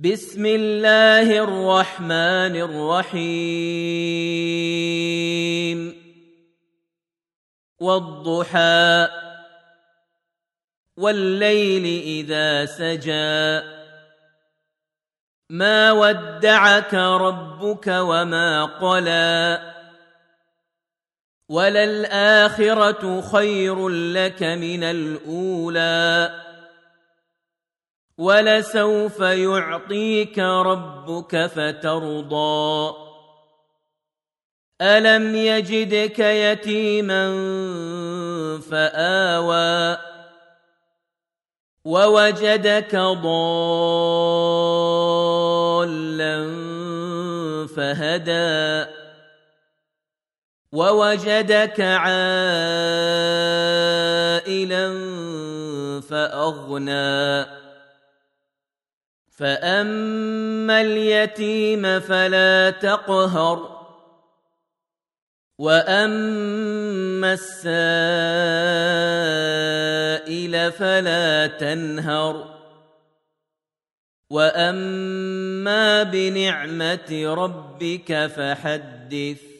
بسم الله الرحمن الرحيم. والضحى. والليل إذا سجى. ما ودعك ربك وما قلى. وللآخرة خير لك من الأولى. ولسوف يعطيك ربك فترضى. ألم يجدك يتيما فآوى ووجدك ضالا فهدى ووجدك عائلا فأغنى. فاما اليتيم فلا تقهر واما السائل فلا تنهر واما بنعمه ربك فحدث